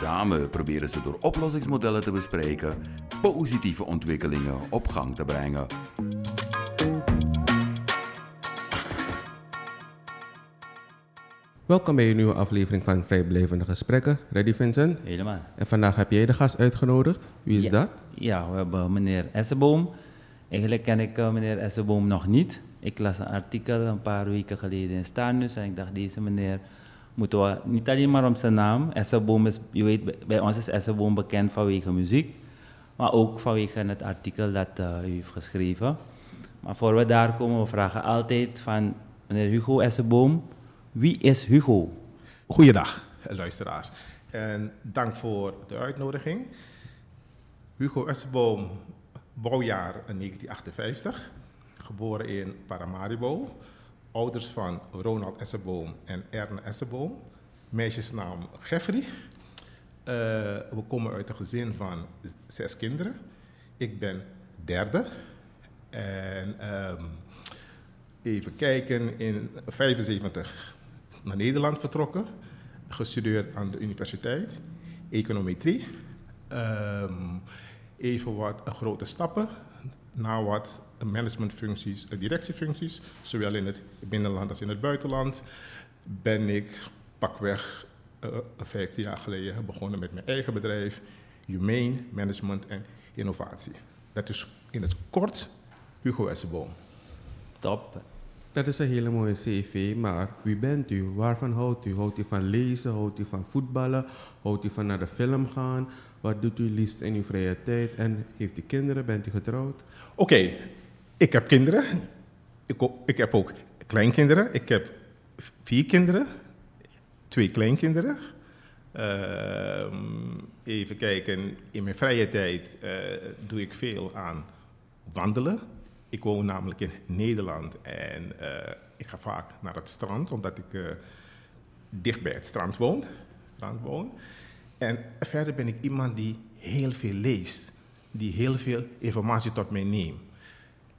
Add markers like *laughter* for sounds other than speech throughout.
Samen proberen ze door oplossingsmodellen te bespreken positieve ontwikkelingen op gang te brengen. Welkom bij een nieuwe aflevering van Vrijblijvende Gesprekken. Ready Vincent? Helemaal. En vandaag heb jij de gast uitgenodigd. Wie is ja. dat? Ja, we hebben meneer Esseboom. Eigenlijk ken ik uh, meneer Esseboom nog niet. Ik las een artikel een paar weken geleden in Staanus en ik dacht, deze meneer moeten we niet alleen maar om zijn naam. Esseboom is, weet, bij ons is Esseboom bekend vanwege muziek, maar ook vanwege het artikel dat uh, u heeft geschreven. Maar voor we daar komen, we vragen altijd van meneer Hugo Esseboom, wie is Hugo? Goeiedag, luisteraars. En dank voor de uitnodiging. Hugo Esseboom, bouwjaar 1958, geboren in Paramaribo. Ouders van Ronald Esseboom en Erne Esseboom. Meisjesnaam Jeffrey. Uh, we komen uit een gezin van zes kinderen. Ik ben derde. En um, even kijken, in 75 naar Nederland vertrokken. Gestudeerd aan de universiteit. Econometrie. Um, even wat grote stappen naar wat managementfuncties, directiefuncties, zowel in het binnenland als in het buitenland, ben ik pakweg uh, 15 jaar geleden begonnen met mijn eigen bedrijf, Humane Management en Innovatie. Dat is in het kort Hugo Esseboom. Top. Dat is een hele mooie cv, maar wie bent u? Waarvan houdt u? Houdt u van lezen? Houdt u van voetballen? Houdt u van naar de film gaan? Wat doet u liefst in uw vrije tijd? En heeft u kinderen? Bent u getrouwd? Oké, ik heb kinderen. Ik, ik, heb ook kleinkinderen. Ik heb vier kinderen. Twee kleinkinderen. Uh, even kijken, in mijn vrije tijd uh, doe ik veel aan wandelen. Ik woon namelijk in Nederland en uh, ik ga vaak naar het strand, omdat ik uh, dicht bij het strand strand woon. En verder ben ik iemand die heel veel leest, die heel veel informatie tot mij neemt.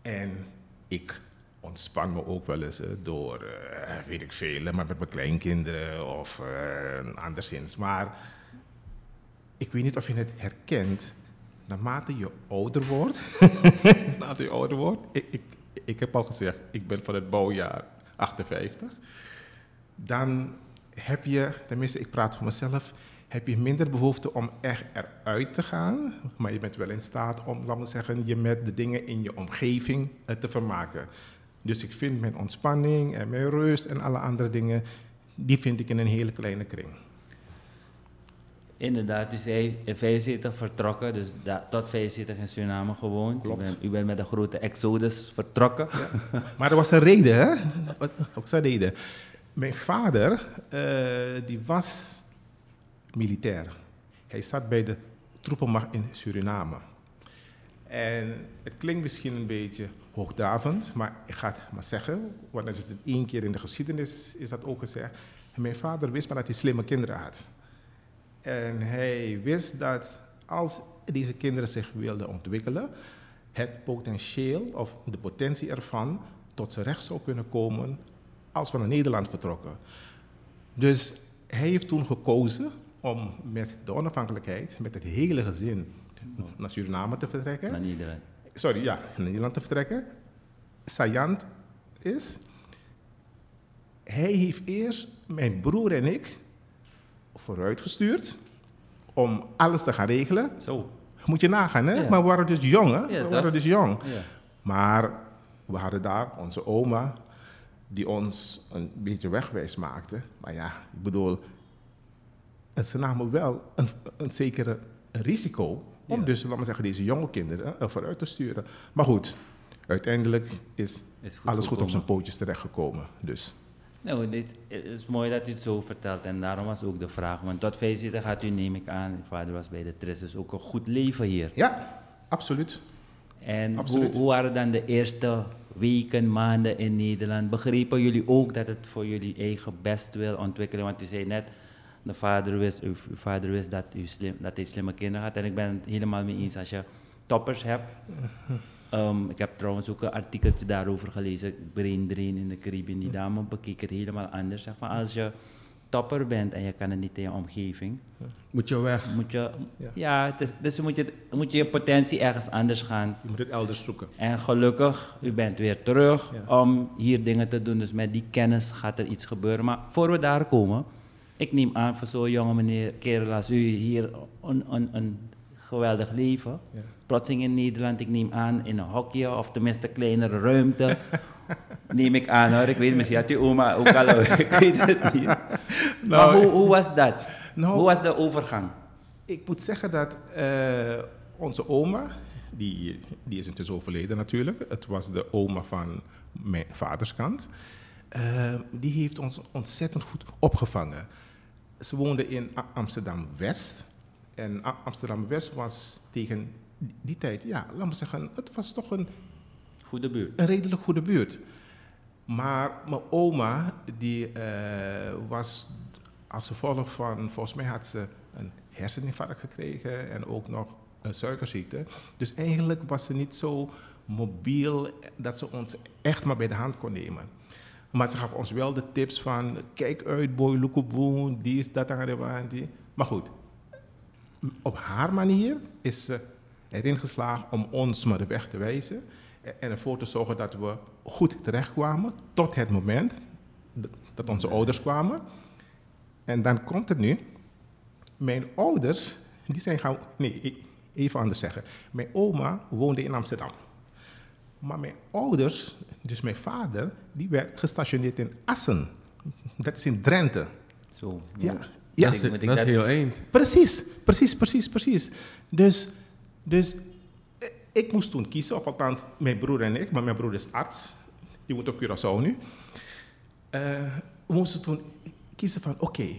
En ik ontspan me ook wel eens uh, door, weet ik veel, maar met mijn kleinkinderen of anderszins. Maar ik weet niet of je het herkent naarmate je ouder wordt, *laughs* naarmate je ouder wordt, ik, ik, ik heb al gezegd, ik ben van het bouwjaar 58, dan heb je, tenminste ik praat voor mezelf, heb je minder behoefte om echt eruit te gaan, maar je bent wel in staat om, laten we zeggen, je met de dingen in je omgeving te vermaken. Dus ik vind mijn ontspanning en mijn rust en alle andere dingen, die vind ik in een hele kleine kring. Inderdaad, dus hij in 75 vertrokken, dus da, tot 75 in Suriname gewoond. Klopt. U bent, u bent met een grote exodus vertrokken. Ja. Maar er was een reden, hè? Was een reden. Mijn vader, uh, die was militair. Hij zat bij de troepenmacht in Suriname. En het klinkt misschien een beetje hoogdravend, maar ik ga het maar zeggen, want dat is het één keer in de geschiedenis is dat ook gezegd. Mijn vader wist maar dat hij slimme kinderen had. En hij wist dat als deze kinderen zich wilden ontwikkelen, het potentieel of de potentie ervan tot zijn recht zou kunnen komen als we naar Nederland vertrokken. Dus hij heeft toen gekozen om met de onafhankelijkheid, met het hele gezin naar Suriname te vertrekken. Naar Nederland. Sorry, ja, naar Nederland te vertrekken. Saillant is, hij heeft eerst mijn broer en ik vooruitgestuurd om alles te gaan regelen. Zo. Moet je nagaan, hè? Ja. Maar we waren dus jong, hè? Ja, we waren dus jong. Ja. Maar we hadden daar onze oma, die ons een beetje wegwijs maakte. Maar ja, ik bedoel, en ze namen wel een, een zekere risico om Ja. dus, laten we zeggen, deze jonge kinderen eh, vooruit te sturen. Maar goed, uiteindelijk is, Is goed alles goed op zijn pootjes terechtgekomen. Dus. Nou, dit is mooi dat u het zo vertelt en daarom was ook de vraag. Want tot 75 gaat u, neem ik aan, uw vader was bij de TRIS, dus ook een goed leven hier. Ja, absoluut. En hoe, Absoluut. hoe waren dan de eerste weken, maanden in Nederland? Begrepen jullie ook dat het voor jullie eigen best wil ontwikkelen? Want u zei net, de vader wist, uw, uw vader wist dat, u slim, dat hij slimme kinderen had. En ik ben het helemaal mee eens als je toppers hebt. *laughs* Ehm, ik heb trouwens ook een artikeltje daarover gelezen, Brain Drain in de Caribbean. Die dame bekeek het helemaal anders. Zeg maar, als je topper bent en je kan het niet in je omgeving, Moet je weg. moet je, Ja. is, dus moet je, moet je je potentie ergens anders gaan. Je moet het elders zoeken. En gelukkig, u bent weer terug Ja. om hier dingen te doen. Dus met die kennis gaat er iets gebeuren. Maar voor we daar komen, ik neem aan voor zo'n jonge meneer, kerel als u, hier een, een, een geweldig leven. Ja. Plotseling in Nederland, ik neem aan in een hokje of tenminste kleinere ruimte. *laughs* neem ik aan hoor, ik weet misschien had uw oma ook al, *laughs* ik weet het niet. maar Nou, hoe, hoe was dat? Nou- hoe was de overgang? Ik moet zeggen dat eh, onze oma, die, die is intussen overleden natuurlijk. Het was de oma van mijn vaderskant. Eh, die heeft ons ontzettend goed opgevangen. Ze woonde in A- Amsterdam-West. En A- Amsterdam-West was tegen die tijd, ja, laten we zeggen, het was toch een Goede buurt. een redelijk goede buurt. Maar mijn oma, die eh, was als gevolg van, volgens mij had ze een herseninfarct gekregen en ook nog een suikerziekte. Dus eigenlijk was ze niet zo mobiel dat ze ons echt maar bij de hand kon nemen. Maar ze gaf ons wel de tips van, kijk uit boy, loekoeboe, die is dat aan die. Maar goed, op haar manier is ze erin geslaagd om ons maar de weg te wijzen en ervoor te zorgen dat we goed terechtkwamen tot het moment dat- onze ouders kwamen. En dan komt het nu. Mijn ouders, die zijn gaan... Nee, even anders zeggen. Mijn oma woonde in Amsterdam. Maar mijn ouders, dus mijn vader, die werd gestationeerd in Assen. Dat is in Drenthe. Zo. Ja. Moet Ja, dat is, moet ik dat is heel eind. Precies, precies, precies, precies. Dus, dus eh, ik moest toen kiezen, of althans mijn broer en ik, maar mijn broer is arts, die woont op Curaçao nu. Eh, we moesten toen kiezen van, oké,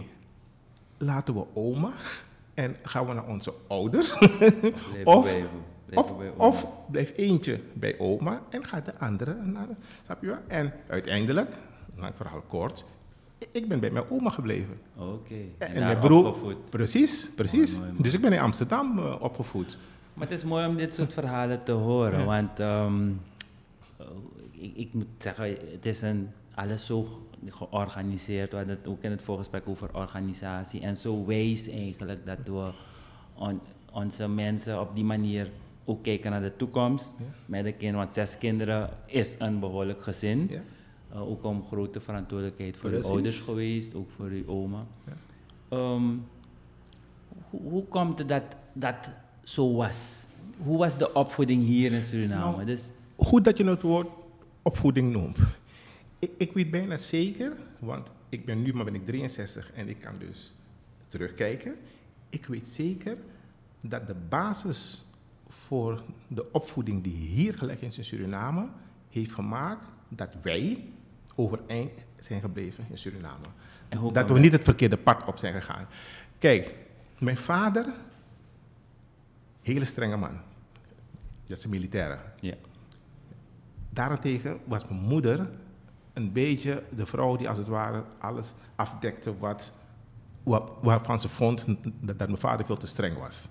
laten we oma en gaan we naar onze ouders. *laughs* Of, blijven of, bij oma. of blijf eentje bij oma en gaat de andere naar de, snap je? En uiteindelijk, lang verhaal kort, ik ben bij mijn oma gebleven. Oké. En, En, mijn broer. opgevoed. Precies, precies. Mooi, mooi, mooi. Dus ik ben in Amsterdam eh, opgevoed. Maar het is mooi om dit soort verhalen te horen, Ja. want ehm, eh, ik, ik moet zeggen, het is een, alles zo georganiseerd. We hadden het ook in het voorgesprek over organisatie en zo wijs eigenlijk dat we on- onze mensen op die manier ook kijken naar de toekomst Ja. met de kinderen. Want zes kinderen is een behoorlijk gezin. Ja. Uh, ook om grote verantwoordelijkheid voor Precies. uw ouders geweest, ook voor uw oma. Ja. Ehm, hoe, hoe komt het dat dat zo was? Hoe was de opvoeding hier in Suriname? Nou, dus, Goed dat je het woord opvoeding noemt. Ik, ik weet bijna zeker, want ik ben nu maar ben ik 63 en ik kan dus terugkijken. Ik weet zeker dat de basis voor de opvoeding die hier gelegd is in Suriname, heeft gemaakt dat wij overeind zijn gebleven in Suriname. En Dat we niet het verkeerde pad op zijn gegaan. Kijk, mijn vader, hele strenge man. Dat is een militaire. ja. Daarentegen was mijn moeder een beetje de vrouw die als het ware alles afdekte wat, wat, waarvan ze vond dat, dat mijn vader veel te streng was.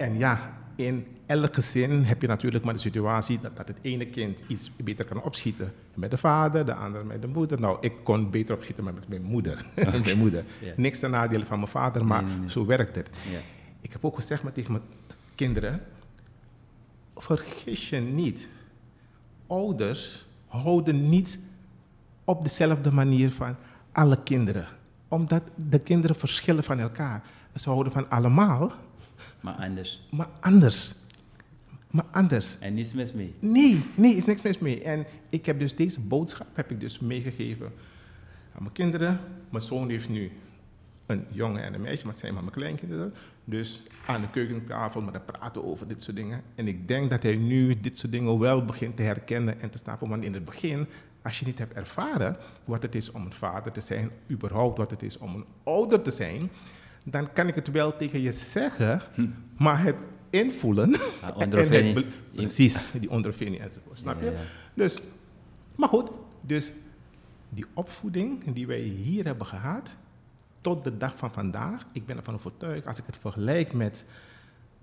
En ja, in elk gezin heb je natuurlijk maar de situatie dat, dat het ene kind iets beter kan opschieten met de vader, de andere met de moeder. Nou, ik kon beter opschieten met mijn moeder. *laughs* mijn moeder. Niks ten nadele van mijn vader, maar Nee, nee, nee. zo werkt het. Ik heb ook gezegd maar tegen mijn kinderen, vergis je niet, ouders houden niet op dezelfde manier van alle kinderen. Omdat de kinderen verschillen van elkaar. Ze houden van allemaal, Maar anders. maar anders. Maar anders. En niets mis mee. Nee, nee, is niks mis mee. En ik heb dus deze boodschap heb ik dus meegegeven aan mijn kinderen. Mijn zoon heeft nu een jongen en een meisje, maar het zijn maar mijn kleinkinderen. Dus aan de keukentafel met praten over dit soort dingen. En ik denk dat hij nu dit soort dingen wel begint te herkennen en te snappen. Want in het begin, als je niet hebt ervaren wat het is om een vader te zijn, überhaupt wat het is om een ouder te zijn, dan kan ik het wel tegen je zeggen, maar het invoelen. *laughs* En ondervinding. het be- precies, die ondervinding enzovoort. Snap je? Ja, ja. Dus, maar goed, dus die opvoeding die wij hier hebben gehad, tot de dag van vandaag, ik ben ervan overtuigd, als ik het vergelijk met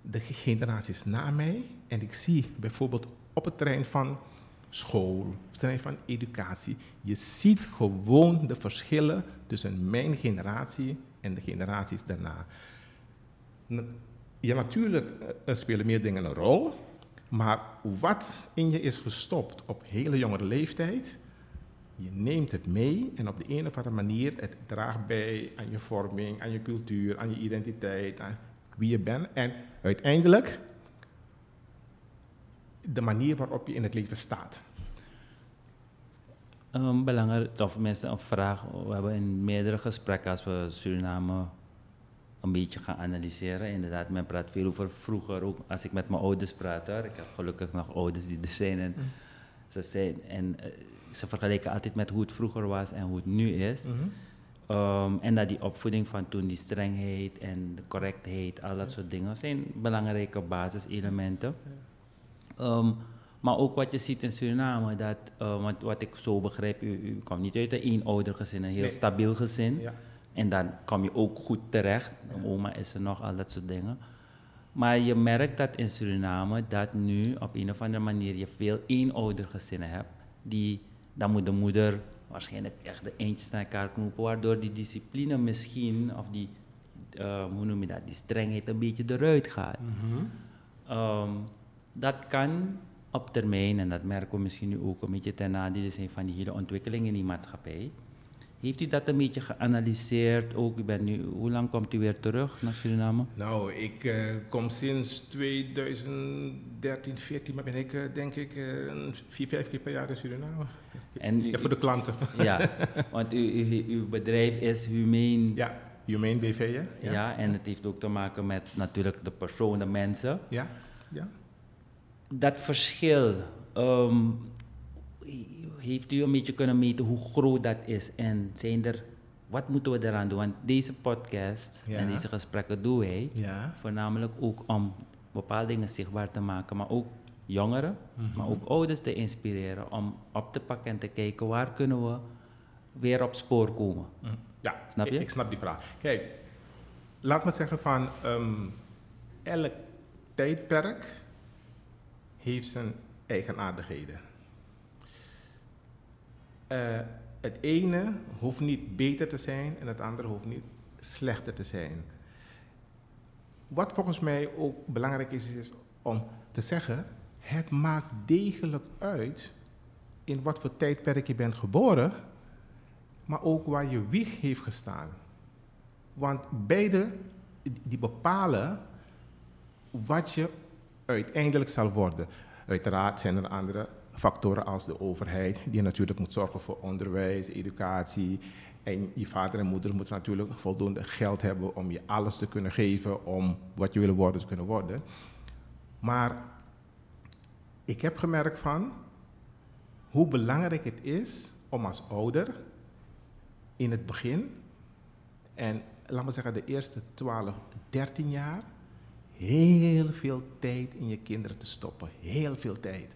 de generaties na mij, en ik zie bijvoorbeeld op het terrein van school, op het terrein van educatie, je ziet gewoon de verschillen tussen mijn generatie en de generaties daarna. Na- Ja, natuurlijk eh, spelen meer dingen een rol, maar wat in je is gestopt op hele jongere leeftijd, je neemt het mee en op de een of andere manier het draagt bij aan je vorming, aan je cultuur, aan je identiteit, aan wie je bent. En uiteindelijk de manier waarop je in het leven staat. Um, belangrijk, of mensen een vraag. We hebben in meerdere gesprekken als we Suriname een beetje gaan analyseren. Inderdaad, men praat veel over vroeger, ook als ik met mijn ouders praat. Hoor. Ik heb gelukkig nog ouders die er zijn. En, ze, zijn en eh, ze vergelijken altijd met hoe het vroeger was en hoe het nu is. Um, en dat die opvoeding van toen, die strengheid en de correctheid, al dat soort dingen, zijn belangrijke basiselementen. Um, maar ook wat je ziet in Suriname, dat, uh, want wat ik zo begrijp, u, u komt niet uit een eenoudergezin, een heel Nee. stabiel gezin. Ja. En dan kom je ook goed terecht. Oma is er nog, al dat soort dingen. Maar je merkt dat in Suriname, dat nu op een of andere manier je veel eenoudergezinnen hebt. Die, dan moet de moeder waarschijnlijk echt de eentjes naar elkaar knopen, waardoor die discipline misschien, of die, uh, hoe noem je dat, die strengheid een beetje eruit gaat. Ehm, dat kan op termijn, en dat merken we misschien nu ook een beetje ten nadele zijn van die hele ontwikkeling in die maatschappij. Heeft u dat een beetje geanalyseerd? Ook, u bent nu, hoe lang komt u weer terug naar Suriname? Nou, ik eh, kom sinds 2013, 14, maar ben ik eh, denk ik eh, vier, vijf keer per jaar in Suriname. En u- Ja, voor de klanten. *laughs* Ja, want u, u- uw bedrijf is Humane. Ja, Humane BV, hè? Ja. en het heeft ook te maken met natuurlijk de persoon, de mensen. Ja, ja. Dat verschil, ehm, heeft u een beetje kunnen meten hoe groot dat is? En zijn er, wat moeten we eraan doen? Want deze podcast Ja. en deze gesprekken doen wij Ja. voornamelijk ook om bepaalde dingen zichtbaar te maken, maar ook jongeren, Mhm. maar ook ouders te inspireren om op te pakken en te kijken waar kunnen we weer op spoor komen. Hm. Ja, Snap je? Ik, ik snap die vraag. Kijk, laat me zeggen van ehm, elk tijdperk heeft zijn eigenaardigheden. Eh, het ene hoeft niet beter te zijn en het andere hoeft niet slechter te zijn. Wat volgens mij ook belangrijk is, is om te zeggen, het maakt degelijk uit in wat voor tijdperk je bent geboren, maar ook waar je wieg heeft gestaan. Want beide die bepalen wat je uiteindelijk zal worden. Uiteraard zijn er andere factoren als de overheid, die natuurlijk moet zorgen voor onderwijs, educatie. En je vader en moeder moeten natuurlijk voldoende geld hebben om je alles te kunnen geven om wat je wil worden te kunnen worden. Maar ik heb gemerkt van hoe belangrijk het is om als ouder in het begin en laat me zeggen de eerste 12, 13 jaar heel veel tijd in je kinderen te stoppen. Heel veel tijd.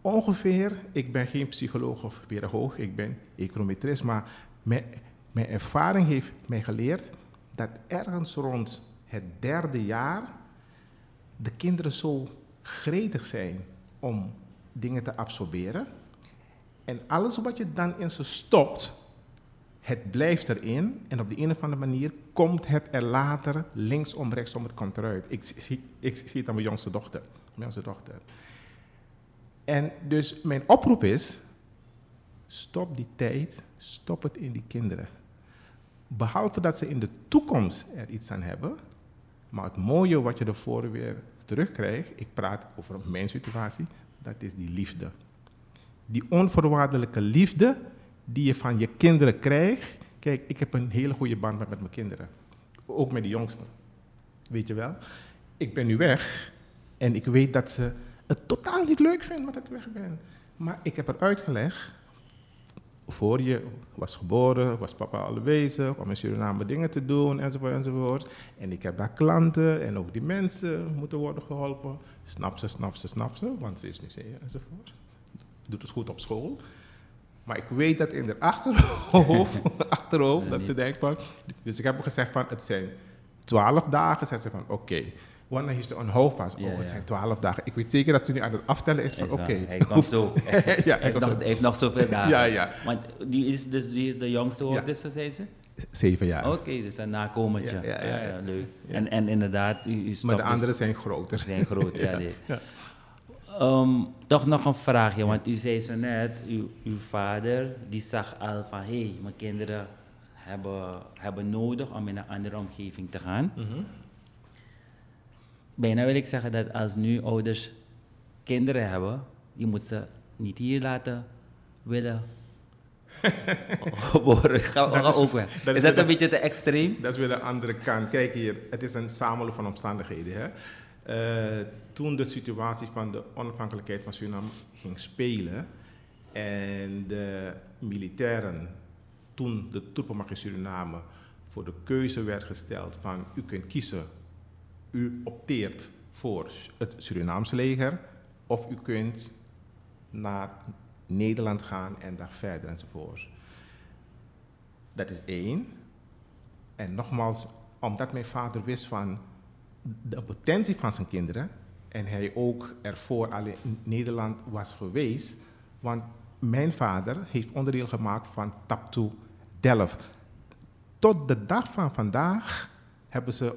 Ongeveer, ik ben geen psycholoog of pedagoog, ik ben econometrist, maar mijn, mijn ervaring heeft mij geleerd dat ergens rond het derde jaar de kinderen zo gretig zijn om dingen te absorberen. En alles wat je dan in ze stopt, het blijft erin. En op de een of andere manier komt het er later linksom, rechtsom, het komt eruit. Ik zie, ik zie het aan mijn jongste dochter. Mijn jongste dochter. En dus mijn oproep is, stop die tijd, stop het in die kinderen. Behalve dat ze in de toekomst er iets aan hebben, maar het mooie wat je ervoor weer terugkrijgt, ik praat over mijn situatie, dat is die liefde. Die onvoorwaardelijke liefde die je van je kinderen krijgt. Kijk, ik heb een hele goede band met, mijn kinderen. Ook met de jongsten. Weet je wel? Ik ben nu weg en ik weet dat ze het totaal niet leuk vinden dat ik weg ben. Maar ik heb er uitgelegd voor je was geboren, was papa al bezig om in Suriname dingen te doen, enzovoort, enzovoort. En ik heb daar klanten en ook die mensen moeten worden geholpen. Snap ze, snap ze, snap ze, want ze is nu zeer, enzovoort. Doet het goed op school. Maar ik weet dat in haar achterhoofd, *laughs* achterhoofd dat ze denkt van... Dus ik heb gezegd van, het zijn twaalf dagen. Zei ze van, oké. Wanneer heeft ze een? Ja, oh, het zijn twaalf dagen. Ik weet zeker dat ze nu aan het aftellen is van, oké. Hij zo. *laughs* Ja, hij heeft nog, hij heeft nog zoveel *laughs* dagen. Ja, ja. Want die is, dus, die is de jongste Ja. hoort, dus, zei ze? Zeven jaar. Oké, dus een nakomertje. Ja, ja, ja, ja. leuk. En, en inderdaad, u, u maar de dus- anderen zijn groter. zijn groot, ja. Ja, nee. Ehm, toch nog een vraagje, want u zei zo net, uw, uw vader die zag al van hé, hey, mijn kinderen hebben, hebben nodig om in een andere omgeving te gaan. Mhm. Bijna wil ik zeggen dat als nu ouders kinderen hebben, je moet ze niet hier laten willen *laughs* geboren. Ga, Dat is- over. dat Is, is dat een beetje te extreem? Dat is weer de andere kant. Kijk hier, het is een samenloop van omstandigheden. Hè? Eh, toen de situatie van de onafhankelijkheid van Suriname ging spelen en de militairen, toen de troepenmacht in Suriname, voor de keuze werd gesteld van u kunt kiezen, u opteert voor het Surinaamse leger of u kunt naar Nederland gaan en daar verder enzovoort. Dat is één. En nogmaals, omdat mijn vader wist van de potentie van zijn kinderen en hij ook ervoor al in Nederland was geweest, want mijn vader heeft onderdeel gemaakt van Taptoe Delft. Tot de dag van vandaag hebben ze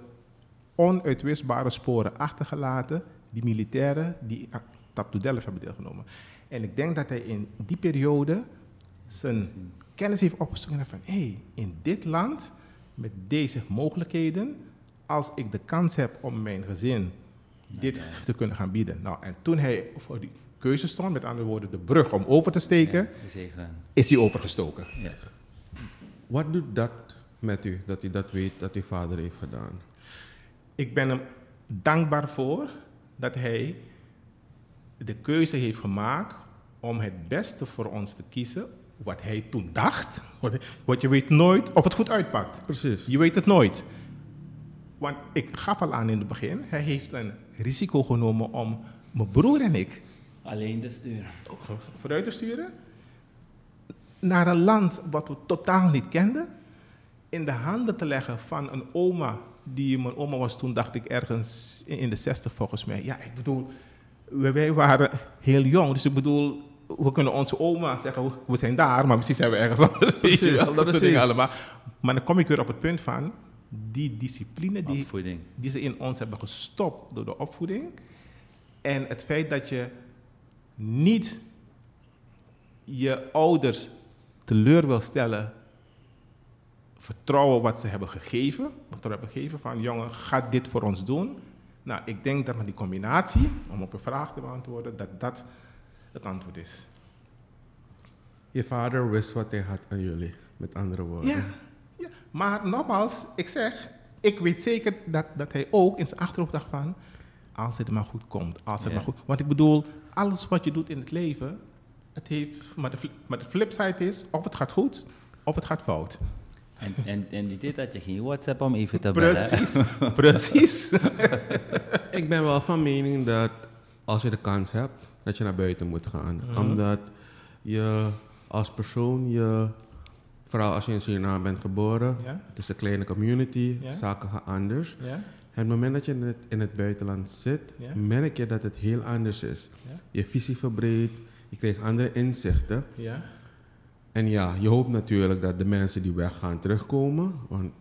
onuitwisbare sporen achtergelaten, die militairen die aan Taptoe Delft hebben deelgenomen. En ik denk dat hij in die periode zijn kennis heeft opgestoken van hé, hey, in dit land, met deze mogelijkheden, als ik de kans heb om mijn gezin dit te kunnen gaan bieden. Nou, en toen hij voor die keuze stond, met andere woorden de brug om over te steken, Ja, is hij overgestoken. Ja. Wat doet dat met u, dat u dat weet dat uw vader heeft gedaan? Ik ben hem dankbaar voor dat hij de keuze heeft gemaakt om het beste voor ons te kiezen, wat hij toen dacht. *laughs* Want je weet nooit of het goed uitpakt. Precies. Je weet het nooit. Want ik gaf al aan in het begin, hij heeft een risico genomen om mijn broer en ik Alleen de stuur. vooruit te sturen naar een land wat we totaal niet kenden, in de handen te leggen van een oma, die mijn oma was toen, dacht ik, ergens in de 60 volgens mij. Ja, ik bedoel, wij- waren heel jong, dus ik bedoel, we kunnen onze oma zeggen, we- zijn daar, maar misschien zijn we ergens anders. *laughs* Weet je wel, dat soort dingen allemaal. Maar dan kom ik weer op het punt van, die discipline die, Opvoeding. die ze in ons hebben gestopt door de opvoeding. En het feit dat je niet je ouders teleur wil stellen, vertrouwen wat ze hebben gegeven, wat ze hebben gegeven van jongen, ga dit voor ons doen. Nou, ik denk dat met die combinatie, om op een vraag te beantwoorden, dat dat het antwoord is. Je vader wist wat hij had aan jullie, met andere woorden. Ja, ja. Maar nogmaals, ik zeg, ik weet zeker dat, dat hij ook in zijn achterhoofd dacht van, als het maar goed komt, als het Ja. maar goed... Want ik bedoel, alles wat je doet in het leven, het heeft, maar, de, maar de flipside is, of het gaat goed, of het gaat fout. En, en, en die dit had je geen WhatsApp om even te bellen. Precies, *laughs* precies. *laughs* Ik ben wel van mening dat als je de kans hebt, dat je naar buiten moet gaan. Mhm. Omdat je als persoon, je, vooral als je in Suriname bent geboren, Ja, het is een kleine community, Ja. zaken gaan anders. ja, Het moment dat je in het, in het buitenland zit, merk je dat het heel anders is. Je visie verbreedt, je krijgt andere inzichten. En ja, je hoopt natuurlijk dat de mensen die weggaan terugkomen. Want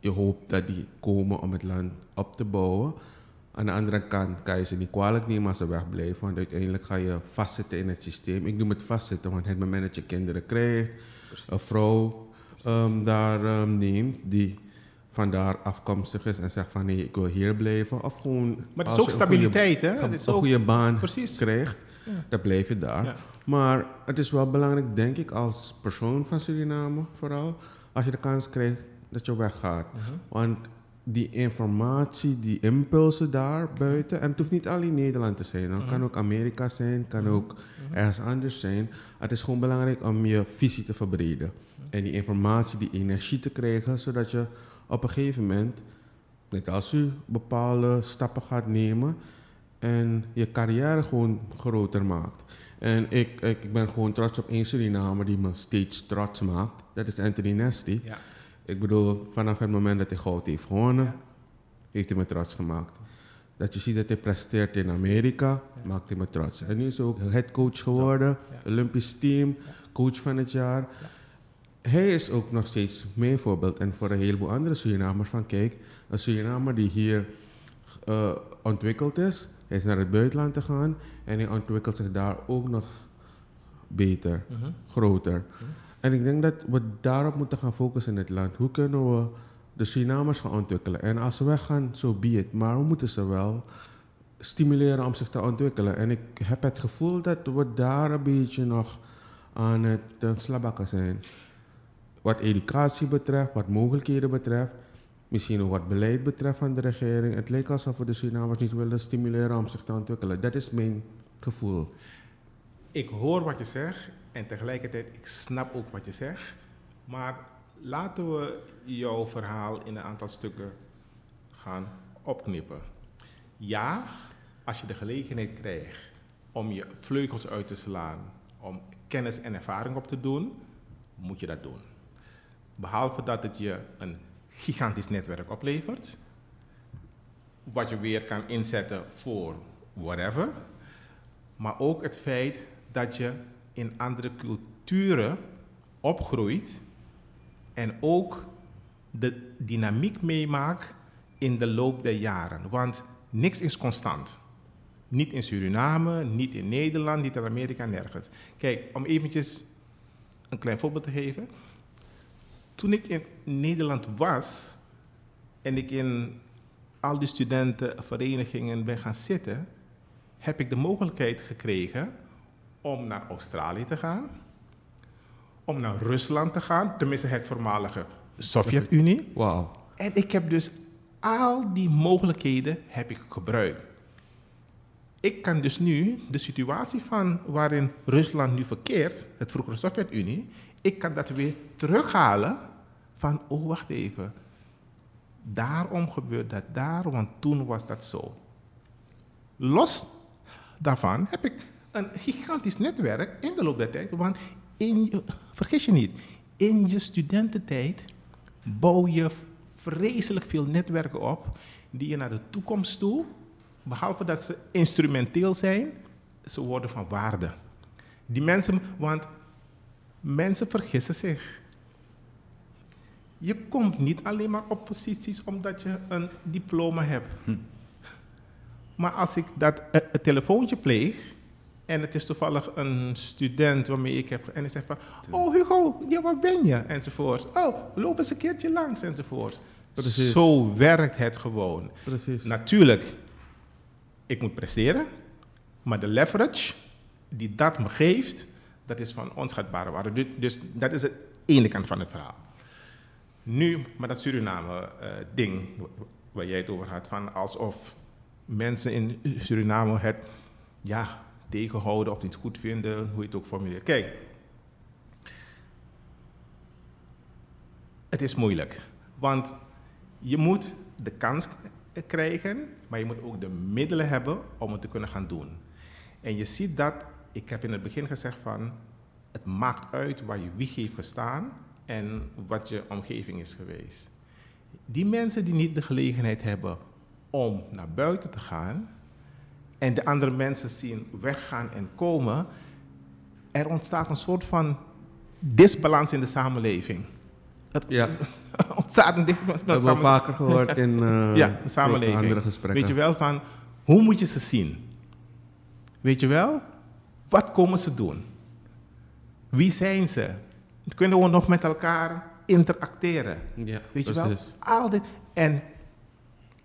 je hoopt dat die komen om het land op te bouwen. Aan de andere kant kan je ze niet kwalijk nemen als ze wegblijven. Want uiteindelijk ga je vastzitten in het systeem. Ik noem het vastzitten, want het moment dat je kinderen krijgt, een vrouw ehm, daar ehm, neemt die vandaar afkomstig is en zegt van nee, ik wil hier blijven. Of gewoon Maar het als is ook je een goede- stabiliteit, hè? Het is een goede baan Precies. krijgt, Ja. dan blijf je daar. Ja. Maar het is wel belangrijk, denk ik, als persoon van Suriname vooral, als je de kans krijgt dat je weggaat. Mhm. Want die informatie, die impulsen daar buiten. En het hoeft niet alleen Nederland te zijn. Het kan ook Amerika zijn, kan ook ergens anders zijn. Het is gewoon belangrijk om je visie te verbreden. En die informatie, die energie te krijgen, zodat je op een gegeven moment, net als u bepaalde stappen gaat nemen en je carrière gewoon groter maakt. En ik, ik, ik ben gewoon trots op één Surinamer die me steeds trots maakt. Dat is Anthony Nesty. Ja. Ik bedoel, vanaf het moment dat hij goud heeft gewonnen, Ja. heeft hij me trots gemaakt. Dat je ziet dat hij presteert in Amerika, maakt hij me trots. En nu is hij ook headcoach geworden. Olympisch team, coach van het jaar. Hij is ook nog steeds mijn voorbeeld. En voor een heleboel andere Surinamers van kijk, een Surinamer die hier eh, ontwikkeld is, hij is naar het buitenland te gaan en hij ontwikkelt zich daar ook nog beter, Mhm. groter. En ik denk dat we daarop moeten gaan focussen in het land. Hoe kunnen we de Surinamers gaan ontwikkelen? En als ze weggaan, zo so be. Maar we moeten ze wel stimuleren om zich te ontwikkelen. En ik heb het gevoel dat we daar een beetje nog aan het slabakken zijn. Wat educatie betreft, wat mogelijkheden betreft. Misschien ook wat beleid betreft van de regering. Het lijkt alsof we de Surinamers niet willen stimuleren om zich te ontwikkelen. Dat is mijn gevoel. Ik hoor wat je zegt en tegelijkertijd, ik snap ook wat je zegt. Maar laten we jouw verhaal in een aantal stukken gaan opknippen. Ja, als je de gelegenheid krijgt om je vleugels uit te slaan, om kennis en ervaring op te doen, moet je dat doen. Behalve dat het je een gigantisch netwerk oplevert, wat je weer kan inzetten voor whatever, maar ook het feit dat je in andere culturen opgroeit en ook de dynamiek meemaakt in de loop der jaren. Want niks is constant. Niet in Suriname, niet in Nederland, niet in Amerika, nergens. Kijk, om eventjes een klein voorbeeld te geven. Toen ik in Nederland was en ik in al die studentenverenigingen ben gaan zitten, heb ik de mogelijkheid gekregen om naar Australië te gaan, om naar Rusland te gaan, tenminste het voormalige Sovjet-Unie. Wauw. En ik heb dus al die mogelijkheden heb ik gebruikt. Ik kan dus nu de situatie van waarin Rusland nu verkeert, het vroegere Sovjet-Unie, ik kan dat weer terughalen van, oh wacht even, daarom gebeurt dat daar, want toen was dat zo. Los daarvan heb ik een gigantisch netwerk in de loop der tijd, want in je, vergis je niet, in je studententijd bouw je vreselijk veel netwerken op die je naar de toekomst toe, behalve dat ze instrumenteel zijn, ze worden van waarde. Die mensen, want mensen vergissen zich. Je komt niet alleen maar op posities omdat je een diploma hebt. Maar als ik dat eh, een telefoontje pleeg en het is toevallig een student waarmee ik heb... En hij zegt van, oh Hugo, ja, waar ben je? Enzovoort. Oh, loop eens een keertje langs, enzovoort. Precies. Zo werkt het gewoon. Precies. Natuurlijk, ik moet presteren, maar de leverage die dat me geeft, dat is van onschatbare waarde. Du- Dus dat is de ene kant van het verhaal. Nu, maar dat Suriname-ding waar jij het over had, van alsof mensen in Suriname het ja, tegenhouden of niet goed vinden, hoe je het ook formuleert. Kijk, het is moeilijk, want je moet de kans krijgen, maar je moet ook de middelen hebben om het te kunnen gaan doen. En je ziet dat, ik heb in het begin gezegd van, het maakt uit waar je wieg heeft gestaan en wat je omgeving is geweest. Die mensen die niet de gelegenheid hebben om naar buiten te gaan en de andere mensen zien weggaan en komen, er ontstaat een soort van disbalans in de samenleving. Het Ja. *laughs* ontstaat een disbalans Dat hebben we vaker gehoord *laughs* in eh, Ja, de samenleving. andere gesprekken. Weet je wel van, hoe moet je ze zien? Weet je wel? Wat komen ze doen? Wie zijn ze? Kunnen we nog met elkaar interacteren? Ja, Weet je precies. wel? Al dit. En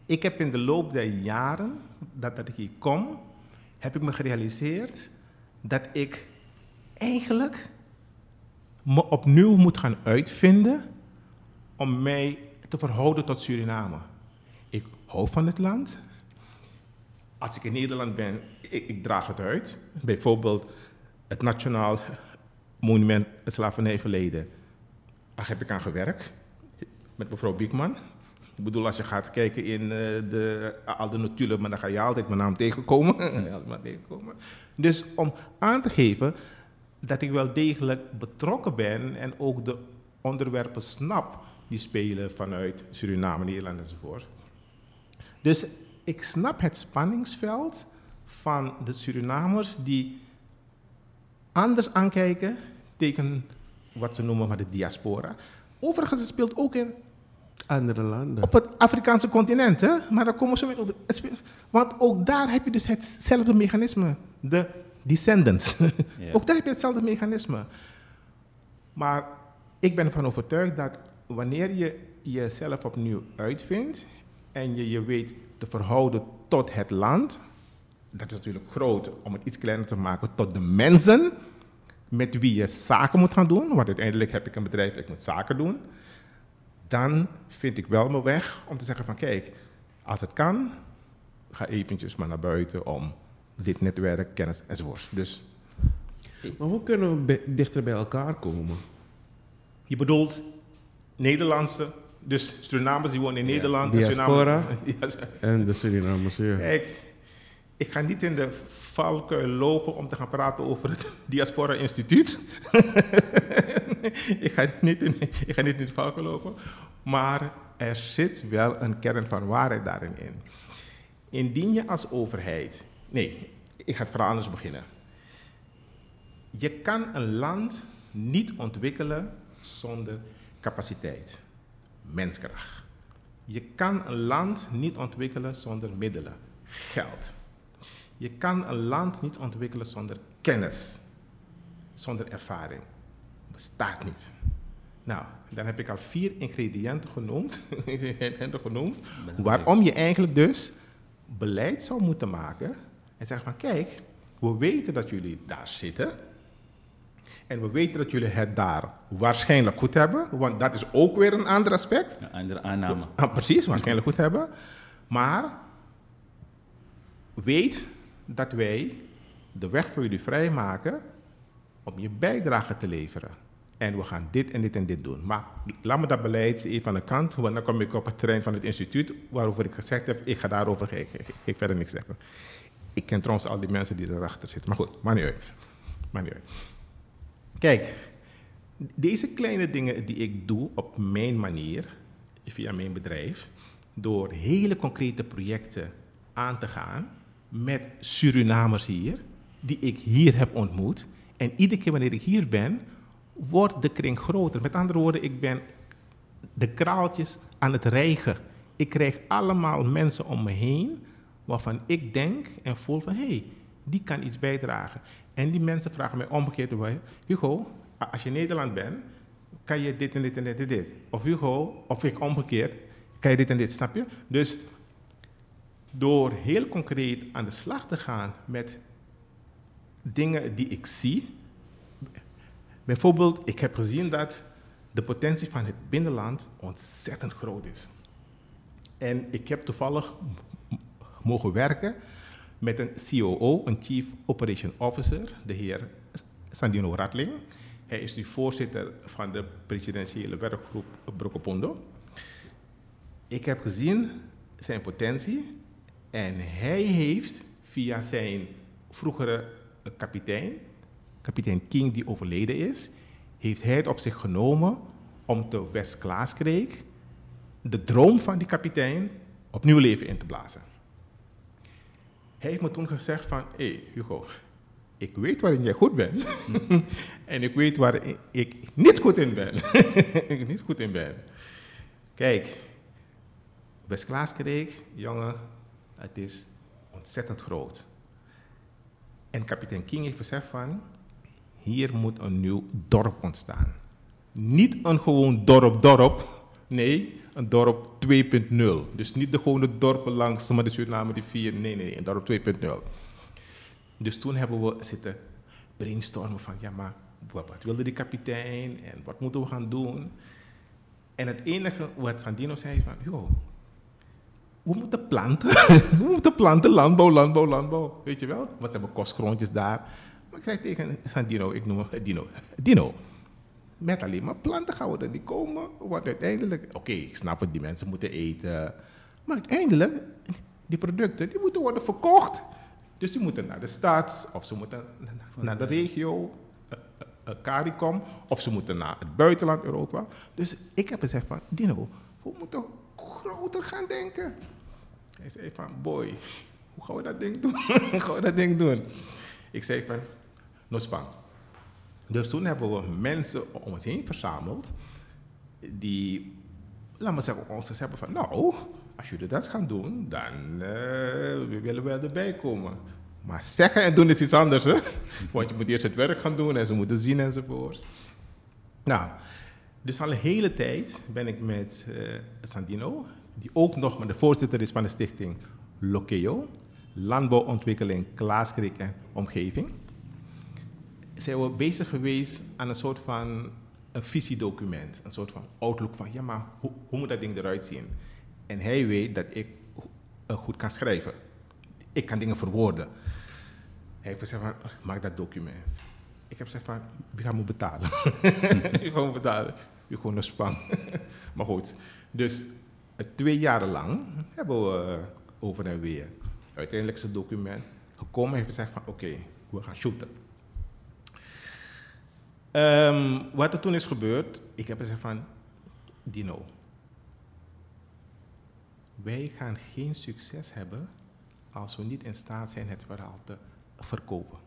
ik heb in de loop der jaren dat, dat ik hier kom, heb ik me gerealiseerd dat ik eigenlijk me opnieuw moet gaan uitvinden om mij te verhouden tot Suriname. hou van het land. Als ik in Nederland ben, ik, ik draag het uit. Bijvoorbeeld het Nationaal Monument het Slavernijverleden. Daar heb ik aan gewerkt met mevrouw Biekman. Ik bedoel, als je gaat kijken in uh, de, al de notulen, maar dan ga je altijd mijn naam tegenkomen. *laughs* tegenkomen. Dus om aan te geven dat ik wel degelijk betrokken ben en ook de onderwerpen snap die spelen vanuit Suriname, Nederland enzovoort. Dus ik snap het spanningsveld van de Surinamers die anders aankijken tegen wat ze noemen maar de diaspora. Overigens, het speelt ook in andere landen. Op het Afrikaanse continent, hè? maar daar komen ze mee over. Want ook daar heb je dus hetzelfde mechanisme. De descendants. Yeah. *laughs* ook daar heb je hetzelfde mechanisme. Maar ik ben ervan overtuigd dat wanneer je jezelf opnieuw uitvindt en je je weet te verhouden tot het land, dat is natuurlijk groot om het iets kleiner te maken, tot de mensen met wie je zaken moet gaan doen, want uiteindelijk heb ik een bedrijf, ik moet zaken doen, dan vind ik wel mijn weg om te zeggen van kijk, als het kan, ga eventjes maar naar buiten om dit netwerk, kennis enzovoort. Dus, maar hoe kunnen we dichter bij elkaar komen? Je bedoelt Nederlandse, dus Surinamers die wonen in Nederland. Diaspora *laughs* en de Surinamers, ja. Kijk, ik ga niet in de valkuil lopen om te gaan praten over het *laughs* Diaspora Instituut. *laughs* ik, ga niet in, ik ga niet in de valkuil lopen. Maar er zit wel een kern van waarheid daarin in. Indien je als overheid. Nee, ik ga het vooral anders beginnen. Je kan een land niet ontwikkelen zonder capaciteit, menskracht. Je kan een land niet ontwikkelen zonder middelen, geld. Je kan een land niet ontwikkelen zonder kennis, zonder ervaring. Bestaat niet. Nou, dan heb ik al vier ingrediënten genoemd, *laughs* ingrediënten genoemd waarom je eigenlijk dus beleid zou moeten maken en zeggen van kijk, we weten dat jullie daar zitten en we weten dat jullie het daar waarschijnlijk goed hebben, want dat is ook weer een ander aspect. Een andere aanname. Precies, waarschijnlijk goed hebben. Maar weet dat wij de weg voor jullie vrijmaken om je bijdrage te leveren. En we gaan dit en dit en dit doen. Maar laat me dat beleid even aan de kant, want dan kom ik op het terrein van het instituut, waarover ik gezegd heb, ik ga daarover ik, ik, verder niks zeggen. Ik ken trouwens al die mensen die erachter zitten. Maar goed, maar niet. Maar niet uit. Kijk, deze kleine dingen die ik doe op mijn manier, via mijn bedrijf, door hele concrete projecten aan te gaan met Surinamers hier, die ik hier heb ontmoet. En iedere keer wanneer ik hier ben, wordt de kring groter. Met andere woorden, ik ben de kraaltjes aan het rijgen. Ik krijg allemaal mensen om me heen waarvan ik denk en voel van hé, hey, die kan iets bijdragen. En die mensen vragen mij omgekeerd, Hugo, als je Nederland bent, kan je dit en dit en dit en dit. Of Hugo, of ik omgekeerd, kan je dit en dit, snap je? Dus door heel concreet aan de slag te gaan met dingen die ik zie. Bijvoorbeeld, ik heb gezien dat de potentie van het binnenland ontzettend groot is. En ik heb toevallig mogen werken met een COO, een Chief Operation Officer, de heer Sandino Ratling. Hij is nu voorzitter van de presidentiële werkgroep Brokopondo. Ik heb gezien zijn potentie en hij heeft via zijn vroegere kapitein, kapitein King die overleden is, heeft hij het op zich genomen om te West-Klaaskreek de droom van die kapitein opnieuw leven in te blazen. Hij heeft me toen gezegd van, hé hey, Hugo, ik weet waarin jij goed bent. *laughs* en ik weet waar ik niet goed in ben. *laughs* ik niet goed in ben. Kijk, West-Klaaskreek, jongen, het is ontzettend groot. En kapitein King heeft gezegd van, hier moet een nieuw dorp ontstaan. Niet een gewoon dorp-dorp, nee, een dorp 2.0. Dus niet de gewone dorpen langs maar de Suriname rivier, nee, nee, nee, een dorp 2.0. Dus toen hebben we zitten brainstormen van, ja maar, wat wilde die kapitein en wat moeten we gaan doen? En het enige wat Sandino zei is van, joh, we moeten planten. *laughs* we moeten planten, landbouw, landbouw, landbouw. Weet je wel? Want ze hebben kostgrondjes daar. Maar ik zei tegen Sandino, ik noem hem Dino. Dino, met alleen maar planten gaan we er niet komen. Want uiteindelijk, oké, ik snap het, die mensen moeten eten. Maar uiteindelijk, die producten, die moeten worden verkocht. Dus die moeten naar de stad, of ze moeten naar de regio, uh, uh, CARICOM, of ze moeten naar het buitenland, Europa. Dus ik heb gezegd van, Dino, we moeten groter gaan denken. Hij zei van, boy, hoe gaan we dat ding doen? *laughs* hoe gaan we dat ding doen? Ik zei van, no span. Dus toen hebben we mensen om ons heen verzameld die, laat maar zeggen, ons hebben van, nou, als jullie dat gaan doen, dan uh, willen we erbij komen. Maar zeggen en doen is iets anders, hè? *laughs* Want je moet eerst het werk gaan doen en ze moeten zien enzovoort. Nou, dus al een hele tijd ben ik met uh, Sandino, die ook nog maar de voorzitter is van de stichting Lokeo, Landbouwontwikkeling Klaaskreek en Omgeving. Zijn we bezig geweest aan een soort van een visiedocument, een soort van outlook van, ja maar hoe, hoe moet dat ding eruit zien? En hij weet dat ik goed kan schrijven. Ik kan dingen verwoorden. Hij heeft gezegd van, maak dat document. Ik heb gezegd van, wie gaat betalen? wie gaat me betalen? *laughs* Wie gewoon een span. *laughs* maar goed, dus twee jaar lang hebben we over en weer uiteindelijk document gekomen en heeft gezegd van, oké, we gaan shooten. Um, wat er toen is gebeurd, ik heb gezegd van, Dino, wij gaan geen succes hebben als we niet in staat zijn het verhaal te verkopen.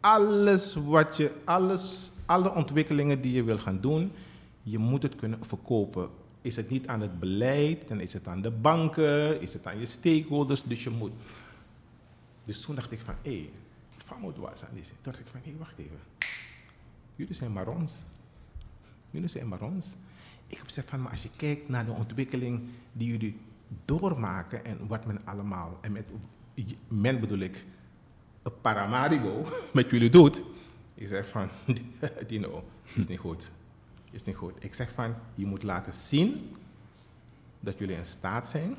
Alles wat je, alles, alle ontwikkelingen die je wil gaan doen, je moet het kunnen verkopen. Is het niet aan het beleid, dan is het aan de banken, is het aan je stakeholders, dus je moet. Dus toen dacht ik van, hé, hey, Famo was aan die Toen dacht ik van, hé, hey, wacht even. Jullie zijn Marons. Jullie zijn Marons. Ik heb gezegd van, maar als je kijkt naar de ontwikkeling die jullie doormaken en wat men allemaal, en met men bedoel ik, Paramaribo *laughs* met jullie doet. Ik zeg van, *laughs* Dino, is niet goed. Is niet goed. Ik zeg van, je moet laten zien dat jullie in staat zijn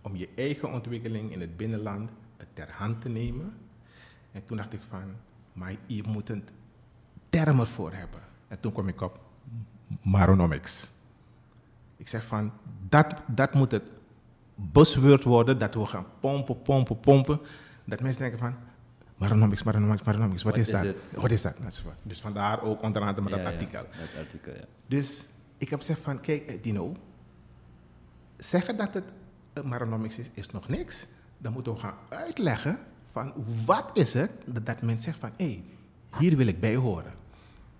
om je eigen ontwikkeling in het binnenland ter hand te nemen. En toen dacht ik van, maar je moet een term ervoor hebben. En toen kwam ik op Maronomics. Ik zeg van, dat, dat moet het buzzword worden, dat we gaan pompen, pompen, pompen. Dat mensen denken van, Maronomics, Maronomics, Maronomics, wat is, dat? Wat is dat? Dus vandaar ook onder andere met dat artikel. Ja, dat artikel ja. Dus ik heb gezegd van, kijk eh, Dino, zeggen dat het Maronomics is, is nog niks. Dan moeten we gaan uitleggen van wat is het dat men zegt van, hé, hey, hier wil ik bij horen.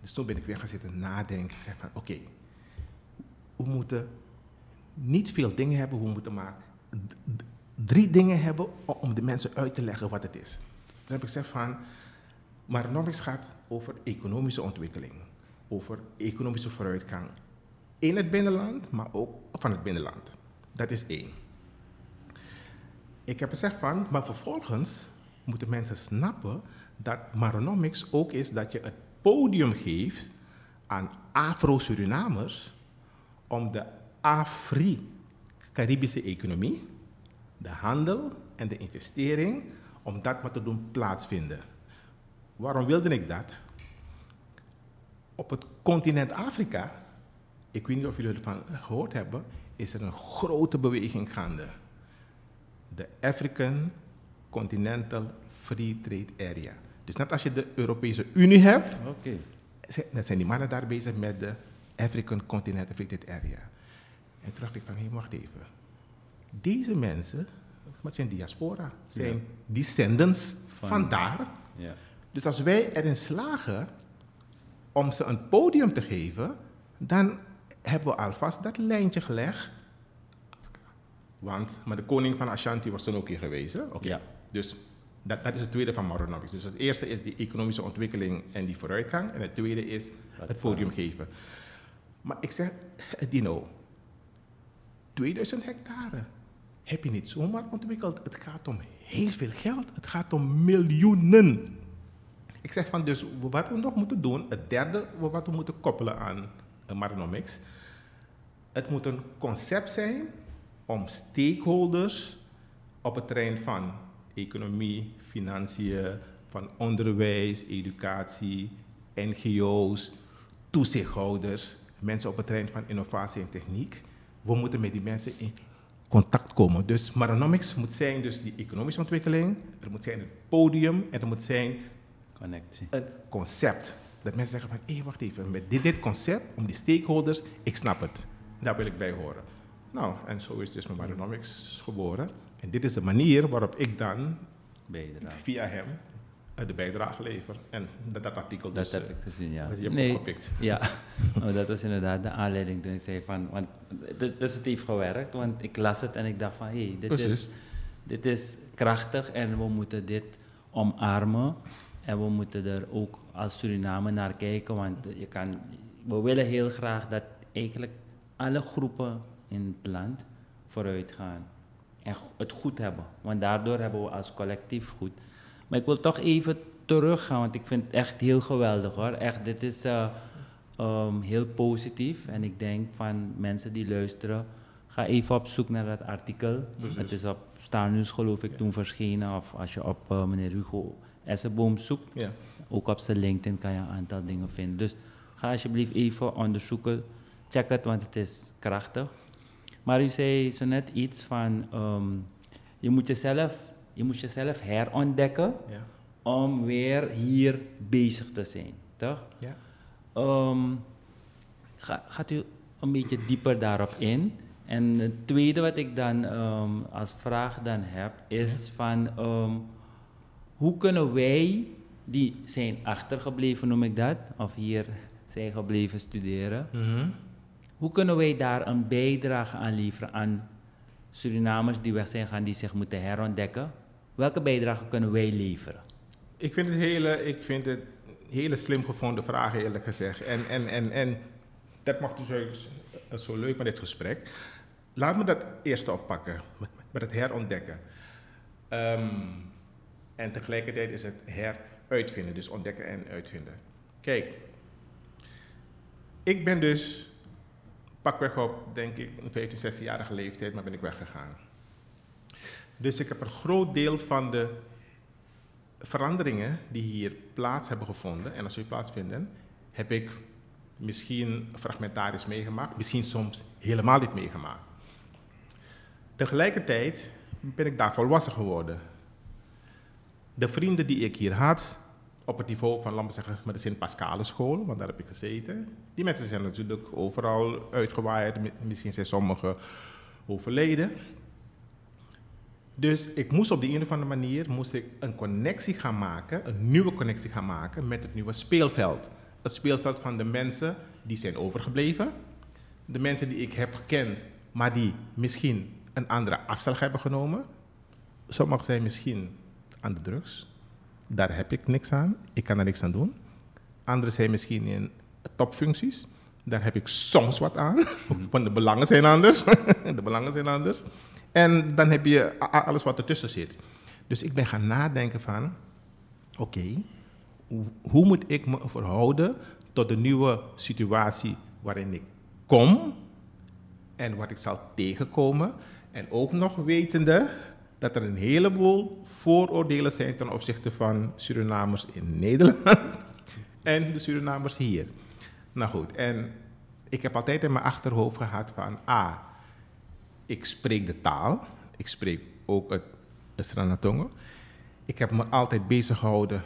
Dus toen ben ik weer gaan zitten nadenken. Ik zeg van, oké, we moeten niet veel dingen hebben, we moeten maar drie dingen hebben om de mensen uit te leggen wat het is. Heb ik gezegd van, Maronomics gaat over economische ontwikkeling, over economische vooruitgang in het binnenland, maar ook van het binnenland. Dat is één. Ik heb gezegd van, maar vervolgens moeten mensen snappen dat Maronomics ook is dat je het podium geeft aan Afro-Surinamers om de Afri-Caribische economie, de handel en de investering, om dat maar te doen plaatsvinden. Waarom wilde ik dat? Op het continent Afrika, ik weet niet of jullie ervan gehoord hebben, is er een grote beweging gaande. De African Continental Free Trade Area. Dus net als je de Europese Unie hebt, okay. dan zijn die mannen daar bezig met de African Continental Free Trade Area. En toen dacht ik van, hé, hey, wacht even. Deze mensen, wat zijn diaspora? Zijn ja. descendants van, daar. Ja. Dus als wij erin slagen om ze een podium te geven, dan hebben we alvast dat lijntje gelegd. Want, maar de koning van Ashanti was toen ook hier geweest. Oké. Ja. Dus dat, dat is het tweede van Maronomics. Dus het eerste is die economische ontwikkeling en die vooruitgang. En het tweede is het podium geven. Maar ik zeg, Dino, 2000 hectare heb je niet zomaar ontwikkeld. Het gaat om heel veel geld. Het gaat om miljoenen. Ik zeg van dus wat we nog moeten doen, het derde wat we moeten koppelen aan Maronomics. Het moet een concept zijn om stakeholders op het terrein van economie, financiën, van onderwijs, educatie, NGO's, toezichthouders, mensen op het terrein van innovatie en techniek. We moeten met die mensen in contact komen. Dus Maranomics moet zijn dus die economische ontwikkeling, er moet zijn het podium en er moet zijn Connectie. een concept. Dat mensen zeggen van, hé, wacht even, met dit, dit concept, om die stakeholders, ik snap het. Daar wil ik bij horen. Nou, en zo is dus mijn Maranomics geboren. En dit is de manier waarop ik dan via hem de bijdrage lever. En dat, dat artikel Dat dus... heb eh, ik gezien, ja. dat je hebt nee, opgepikt. Ja, *laughs* oh, dat was inderdaad de aanleiding toen ik zei van, want het heeft gewerkt, want ik las het en ik dacht van, hé, hey, dit, is, dit is krachtig en we moeten dit omarmen. En we moeten er ook als Suriname naar kijken, want je kan, we willen heel graag dat eigenlijk alle groepen in het land vooruit gaan en het goed hebben. Want daardoor hebben we als collectief goed. Maar ik wil toch even teruggaan, want ik vind het echt heel geweldig hoor. Echt, dit is eh, ehm, heel positief. En ik denk van mensen die luisteren, ga even op zoek naar dat artikel. Het is op Star News geloof ik toen verschenen. Of als je op eh, meneer Hugo Essenboom zoekt, Ja. ook op zijn LinkedIn kan je een aantal dingen vinden. Dus ga alsjeblieft even onderzoeken. Check het, want het is krachtig. Maar u zei zo net iets van, ehm, je, moet jezelf, je moet jezelf herontdekken Ja. om weer hier bezig te zijn, toch? Ja. Ehm, ga, gaat u een beetje dieper daarop in? En het tweede wat ik dan ehm, als vraag dan heb, is van ehm, hoe kunnen wij, die zijn achtergebleven noem ik dat, of hier zijn gebleven studeren, Mhm. hoe kunnen wij daar een bijdrage aan leveren aan Surinamers die weg zijn gaan, die zich moeten herontdekken? Welke bijdrage kunnen wij leveren? Ik vind het hele, ik vind het hele slim gevonden vraag, eerlijk gezegd. En, en, en, en dat maakt dus zo leuk met dit gesprek. Laat me dat eerst oppakken, met- met het herontdekken. Ehm, en tegelijkertijd is het heruitvinden, dus ontdekken en uitvinden. Kijk, ik ben dus pakweg op, denk ik, een 15, 16-jarige leeftijd, maar ben ik weggegaan. Dus ik heb een groot deel van de veranderingen die hier plaats hebben gevonden en als ze plaatsvinden, heb ik misschien fragmentarisch meegemaakt, misschien soms helemaal niet meegemaakt. Tegelijkertijd ben ik daar volwassen geworden. De vrienden die ik hier had, op het niveau van, laten zeggen, met de Sint-Pascale school, want daar heb ik gezeten, die mensen zijn natuurlijk overal uitgewaaid, mi- misschien zijn sommigen overleden. Dus ik moest op de een of andere manier moest ik een connectie gaan maken, een nieuwe connectie gaan maken met het nieuwe speelveld. Het speelveld van de mensen die zijn overgebleven, de mensen die ik heb gekend, maar die misschien een andere afslag hebben genomen. Sommigen zijn misschien aan de drugs. Daar heb ik niks aan. Ik kan er niks aan doen. Anderen zijn misschien in topfuncties. Daar heb ik soms wat aan. *laughs* Want de belangen zijn anders. *laughs* de belangen zijn anders. En dan heb je alles wat ertussen zit. Dus ik ben gaan nadenken van... Oké, hoe- moet ik me verhouden tot de nieuwe situatie waarin ik kom en wat ik zal tegenkomen. En ook nog wetende dat er een heleboel vooroordelen zijn ten opzichte van Surinamers in *laughs* Nederland en de Surinamers hier. Nou goed, en ik heb altijd in mijn achterhoofd gehad van A, ik spreek de taal, ik spreek ook het, Sranatongo. Ik heb me altijd bezig gehouden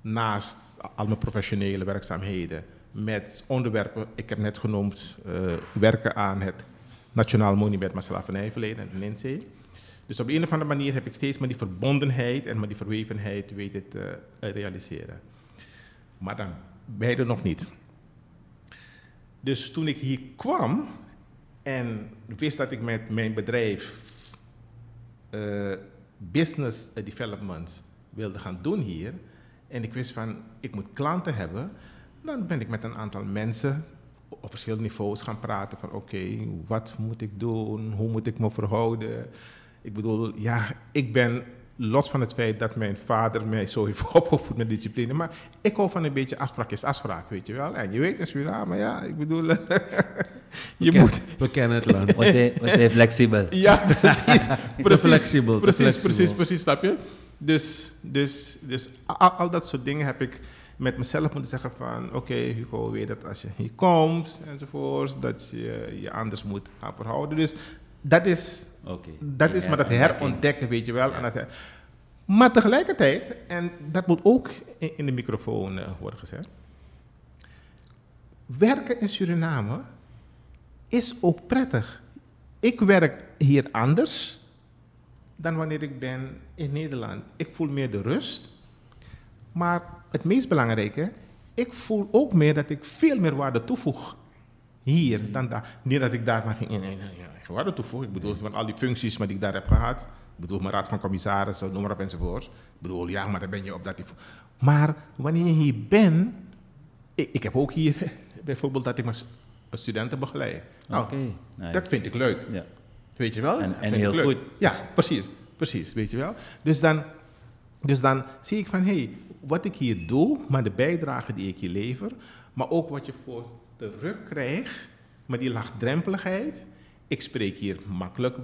naast al mijn professionele werkzaamheden met onderwerpen, ik heb net genoemd, eh, werken aan het Nationaal Monument Slavernijverleden in Linzee. Dus op een of andere manier heb ik steeds maar die verbondenheid en maar die verwevenheid weten te eh, realiseren. Maar dan beide nog niet. Dus toen ik hier kwam en wist dat ik met mijn bedrijf eh, business development wilde gaan doen hier, en ik wist van ik moet klanten hebben, dan ben ik met een aantal mensen op verschillende niveaus gaan praten van oké, wat moet ik doen, hoe moet ik me verhouden. Ik bedoel, ja, ik ben los van het feit dat mijn vader mij zo heeft *laughs* opgevoed met discipline, maar ik hou van een beetje afspraak is afspraak, weet je wel. En je weet in Suriname, ja, ik bedoel, *laughs* Je ken- moet... We kennen het land. We zijn, we zijn flexibel. *laughs* Ja, precies. precies flexibel, Precies, precies, precies, snap je? Dus, dus, dus al, al dat soort dingen heb ik met mezelf moeten zeggen van... Oké, Hugo, weet dat als je hier komt enzovoorts... dat je je anders moet gaan verhouden. Dus dat is, dat is maar dat herontdekken, weet je wel. Ja. En dat maar tegelijkertijd, en dat moet ook in, in de microfoon eh, worden gezegd... Werken in Suriname is ook prettig. Ik werk hier anders dan wanneer ik ben in Nederland. Ik voel meer de rust. Maar het meest belangrijke, ik voel ook meer dat ik veel meer waarde toevoeg hier dan daar. Niet dat ik daar maar geen, nee, nee, nee, geen waarde toevoeg. Ik bedoel, want al die functies maar die ik daar heb gehad. Ik bedoel, mijn raad van commissarissen, noem maar op enzovoort. Ik bedoel, ja, maar dan ben je op dat niveau. Maar wanneer je hier bent, ik, ik heb ook hier *laughs* bijvoorbeeld dat ik maar st- studenten begeleid. Nou, Oké, nice. dat vind ik leuk. Ja. Weet je wel? En- Dat en vind heel ik leuk. goed. Ja, precies. Precies, weet je wel. Dus dan, dus dan zie ik van, hé, hey, wat ik hier doe, maar de bijdrage die ik hier lever, maar ook wat je voor terug krijgt, met die laagdrempeligheid. Ik spreek hier makkelijk,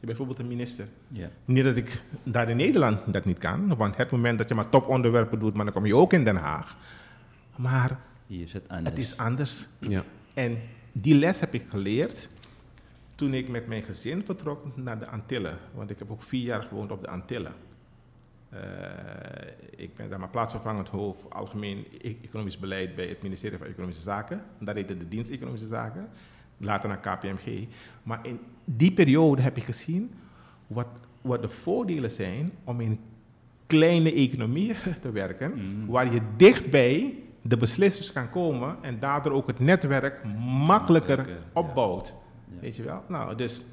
bijvoorbeeld een minister. Ja. Niet dat ik daar in Nederland dat niet kan, want het moment dat je maar toponderwerpen doet, maar dan kom je ook in Den Haag. Maar Hier is het anders. het is anders. Ja. En die les heb ik geleerd toen ik met mijn gezin vertrok naar de Antillen. Want ik heb ook vier jaar gewoond op de Antillen. Eh, ik ben daar maar plaatsvervangend hoofd algemeen economisch beleid bij het ministerie van Economische Zaken. Daar heette de dienst Economische Zaken. Later naar KPMG. Maar in die periode heb ik gezien wat, wat de voordelen zijn om in kleine economieën *laughs* te werken. Mhm. Waar je dichtbij de beslissers kan komen en daardoor ook het netwerk makkelijker, Makkelijker, ja. opbouwt. Ja, Weet je wel? Nou, dus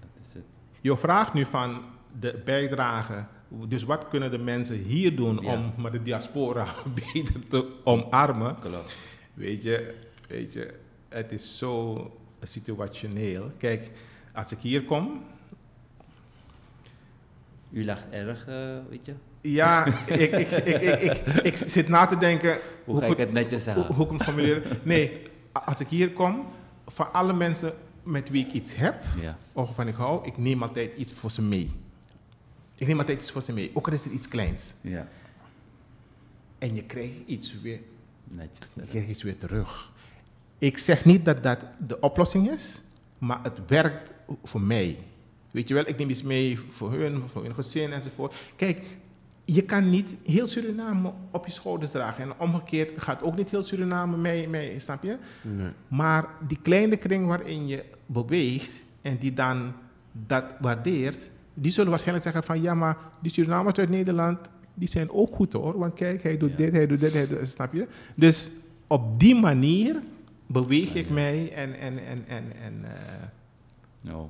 dat is het. je vraagt nu van de bijdrage. Dus wat kunnen de mensen hier doen Ja. om maar de diaspora *laughs* beter te omarmen? Klopt. Weet je, weet je, het is zo situationeel. Kijk, als ik hier kom, U lacht erg, eh, weet je? ja, *laughs* ik, ik, ik, ik, zit na te denken. Hoe ga ik het netjes zeggen? hoe ik hem. Nee, als ik hier kom, van alle mensen met wie ik iets heb, of waarvan ik hou, ik neem altijd iets voor ze mee. Ik neem altijd iets voor ze mee, ook al is het iets kleins. Ja. En je krijgt iets weer, Netjes. je krijgt iets weer terug. Ik zeg niet dat dat de oplossing is, maar het werkt voor mij. Weet je wel, ik neem iets mee voor hun, voor hun gezin enzovoort. Kijk, je kan niet heel Suriname op je schouders dragen. En omgekeerd gaat ook niet heel Suriname mee, mee snap je? Nee. Maar die kleine kring waarin je beweegt en die dan dat waardeert, die zullen waarschijnlijk zeggen van ja, maar die Surinamers uit Nederland, die zijn ook goed hoor. Want kijk, hij doet Ja. dit, hij doet dit, hij doet dit, snap je? Dus op die manier beweeg ik mij en, en, en, en, en eh, Nou,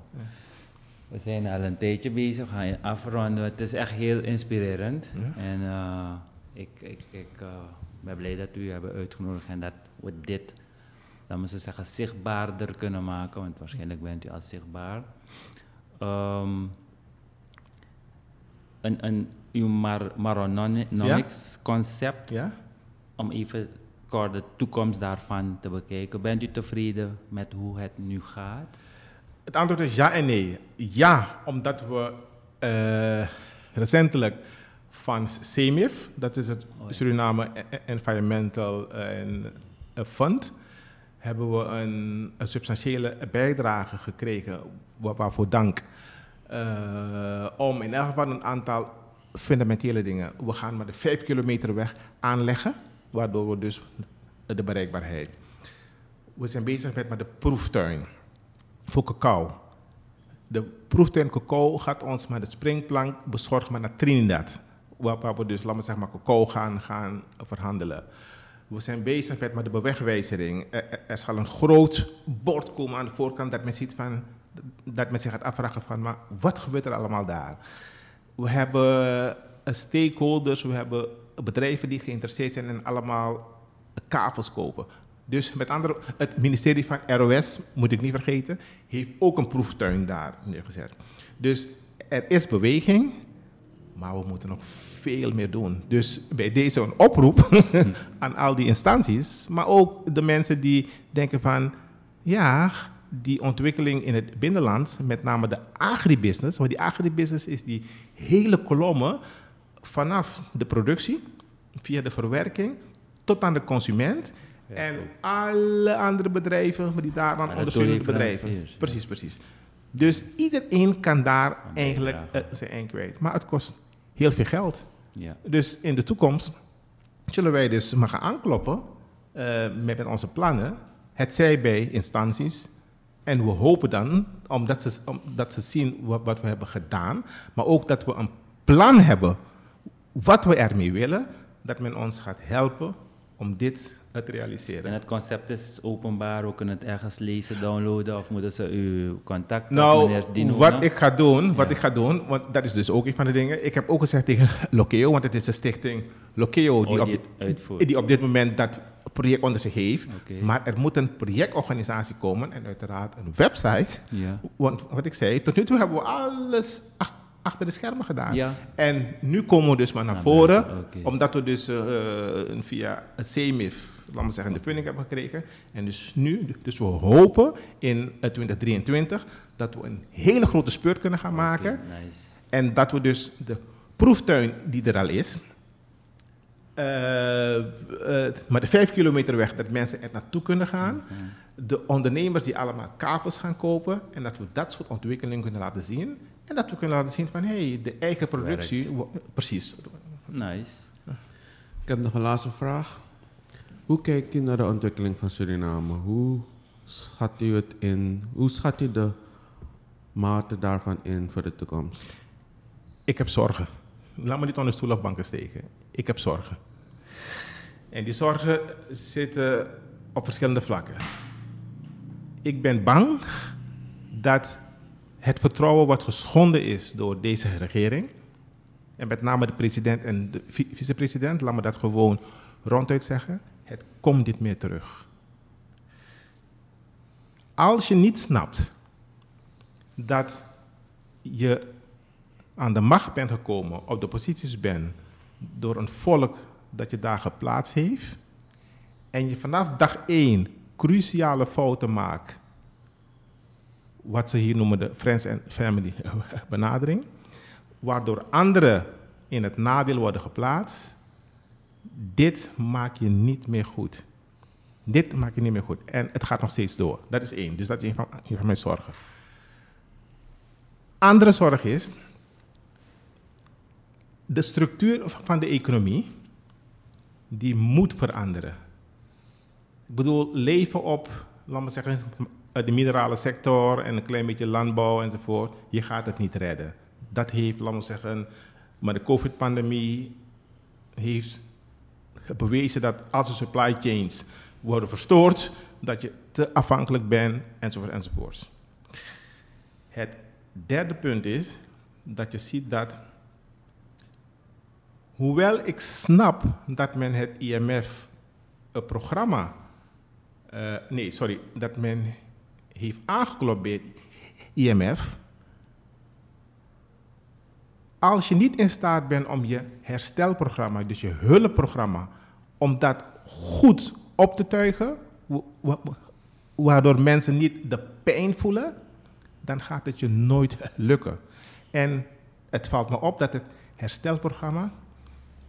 we zijn al een tijdje bezig, we gaan je afronden. Het is echt heel inspirerend. Ja. En eh, ik, ik, ik eh, ben blij dat u hebben uitgenodigd en dat we dit, dan moeten we zeggen, zichtbaarder kunnen maken. Want waarschijnlijk bent u al zichtbaar. Ehm, een, een, uw Mar Maronomics concept, ja? om even kort de toekomst daarvan te bekijken. Bent u tevreden met hoe het nu gaat? Het antwoord is ja en nee. Ja, omdat we eh, recentelijk van CEMIF, dat is het Oh ja. Suriname Environmental en, eh, Fund, hebben we een, een substantiële bijdrage gekregen, wa- waarvoor dank. Eh, om in elk geval een aantal fundamentele dingen. We gaan maar de vijf kilometer weg aanleggen, waardoor we dus de bereikbaarheid. We zijn bezig met de proeftuin voor cacao. De proeftuin cacao gaat ons met de springplank bezorgen naar Trinidad. Waar, we dus, laten we maar cacao gaan, gaan verhandelen. We zijn bezig met, de bewegwijzering. Er, er- er zal een groot bord komen aan de voorkant dat men, ziet van, dat men zich gaat afvragen van, maar wat gebeurt er allemaal daar? We hebben eh, stakeholders, we hebben bedrijven die geïnteresseerd zijn in allemaal kavels kopen. Dus met andere het ministerie van ROS, moet ik niet vergeten, heeft ook een proeftuin daar neergezet. Dus er is beweging, maar we moeten nog veel meer doen. Dus bij deze een oproep *laughs* aan al die instanties, maar ook de mensen die denken van, Ja, die ontwikkeling in het binnenland, met name de agribusiness. Want die agribusiness is die hele kolommen vanaf de productie, via de verwerking, tot aan de consument. Ja, en alle andere bedrijven die daaraan ondersteunende bedrijven. Precies, precies. Dus iedereen kan daar eigenlijk eh, zijn eind kwijt. Maar het kost heel veel geld. Ja. Dus in de toekomst zullen wij dus maar gaan aankloppen eh, met, met onze plannen. Het zij bij instanties. En we hopen dan, omdat ze, omdat ze zien wat, wat we hebben gedaan, maar ook dat we een plan hebben wat we ermee willen, dat men ons gaat helpen om dit te En realiseren. het concept is openbaar, we kunnen het ergens lezen, downloaden of moeten ze uw contact Nou, wat ik ga doen, wat Ja. ik ga doen, want dat is dus ook een van de dingen. Ik heb ook gezegd tegen *laughs* Lokeo, want het is de stichting Lokeo die, Oh, op, die dit, het uitvoert. die op dit moment dat project onder zich heeft. Maar er moet een projectorganisatie komen en uiteraard een website. Ja. Want wat ik zei, tot nu toe hebben we alles achter de schermen gedaan. Ja. En nu komen we dus maar naar voren, omdat we dus eh, eh, via het CMIF, laten we zeggen, de funding hebben gekregen. En dus nu, dus we hopen in eh, 2023 dat we een hele grote spurt kunnen gaan maken. Nice. En dat we dus de proeftuin die er al is, eh, eh, maar de vijf kilometer weg, dat mensen er naartoe kunnen gaan. De ondernemers die allemaal kavels gaan kopen. En dat we dat soort ontwikkelingen kunnen laten zien. En dat we kunnen laten zien van, hé, hey, de eigen productie. Precies. Nice. Ik heb nog een laatste vraag. Hoe kijkt u naar de ontwikkeling van Suriname? Hoe schat u het in? Hoe schat u de mate daarvan in voor de toekomst? Ik heb zorgen. Laat me niet onder stoel of banken steken. Ik heb zorgen. En die zorgen zitten op verschillende vlakken. Ik ben bang dat het vertrouwen wat geschonden is door deze regering, en met name de president en de vi- vicepresident, laat me dat gewoon ronduit zeggen, het komt niet meer terug. Als je niet snapt dat je aan de macht bent gekomen, op de posities bent, door een volk dat je daar geplaatst heeft, en je vanaf dag één cruciale fouten maakt, wat ze hier noemen de friends and family *laughs* benadering, waardoor anderen in het nadeel worden geplaatst, dit maak je niet meer goed. Dit maak je niet meer goed. En het gaat nog steeds door. Dat is één. Dus dat is een van, een van mijn zorgen. Andere zorg is de structuur van de economie, die moet veranderen. Ik bedoel, leven op, laten we zeggen, de minerale sector en een klein beetje landbouw enzovoort, je gaat het niet redden. Dat heeft, laten we zeggen, maar de COVID-pandemie heeft bewezen dat als de supply chains worden verstoord, dat je te afhankelijk bent, enzovoort, enzovoort. Het derde punt is dat je ziet dat, hoewel ik snap dat men het IMF een programma, eh, nee, sorry, dat men heeft aangeklopt bij het IMF, als je niet in staat bent om je herstelprogramma, dus je hulpprogramma, om dat goed op te tuigen, wa- wa- wa- waardoor mensen niet de pijn voelen, dan gaat het je nooit lukken. En het valt me op dat het herstelprogramma,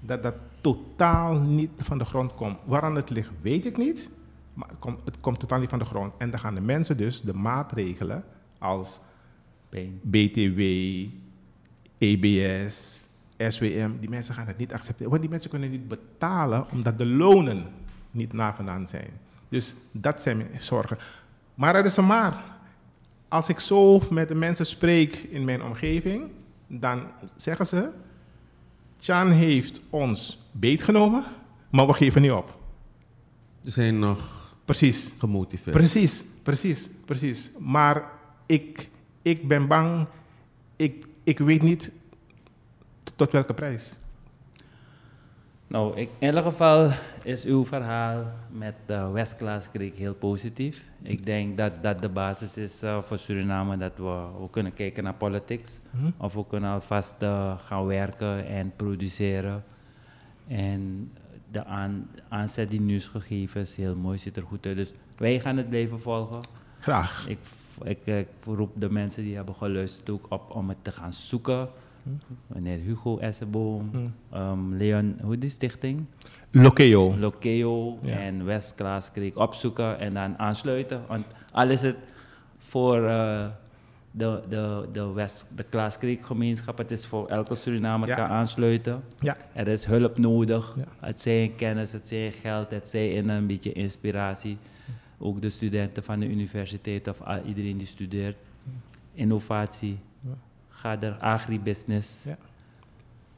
dat dat totaal niet van de grond komt. Waaraan het ligt, weet ik niet, maar het komt, het komt totaal niet van de grond. En dan gaan de mensen dus de maatregelen als. BTW, EBS, SWM, die mensen gaan het niet accepteren. Want die mensen kunnen niet betalen omdat de lonen niet navenant zijn. Dus dat zijn mijn zorgen. Maar er is een maar. Als ik zo met de mensen spreek in mijn omgeving, dan zeggen ze: Chan heeft ons beetgenomen, maar we geven niet op. Ze zijn nog Precies. gemotiveerd. Precies, precies, precies. Maar ik, ik ben bang, ik, ik weet niet tot, tot welke prijs. Nou, ik, in ieder geval is uw verhaal met de West-Class Creek heel positief. Ik denk dat dat de basis is eh, voor Suriname, dat we, we kunnen kijken naar politics. Mhm. Of we kunnen alvast eh, gaan werken en produceren. En de aan, aanzet die nu is gegeven is heel mooi, ziet er goed uit. Dus wij gaan het blijven volgen. Graag. Ik, ik, ik roep de mensen die hebben geluisterd ook op om het te gaan zoeken. Meneer Hugo Esseboom, ehm, Leon, hoe die stichting? Lokeo. Lokeo Ja. en West Klaaskreek opzoeken en dan aansluiten. Want al is het voor eh, de, de, de West de Klaaskreek gemeenschap, het is voor elke Surinamer Ja. kan aansluiten. Ja. Er is hulp nodig. Ja. Het zij in kennis, het zij in geld, het zij in een beetje inspiratie. Ook de studenten van de universiteit of iedereen die studeert. Innovatie. Ga er agribusiness. Ja.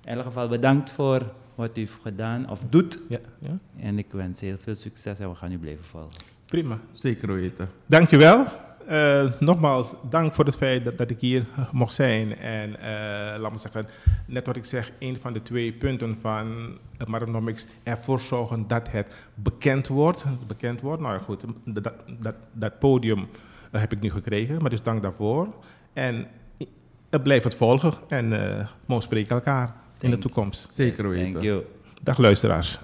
In elk geval bedankt voor wat u heeft gedaan of doet. Ja, ja. En ik wens heel veel succes en we gaan u blijven volgen. Prima. Zeker weten. Dankjewel. Eh nogmaals, dank voor het feit dat, dat ik hier mocht zijn. En eh, laat me zeggen, net wat ik zeg, een van de twee punten van uh, Marathonics, ervoor zorgen dat het bekend wordt. Bekend wordt, nou ja, goed, dat, dat, dat, podium eh, heb ik nu gekregen, maar dus dank daarvoor. En blijf het volgen en eh we spreken elkaar in de toekomst. Zeker Yes, weten. Thank you. Dag luisteraars.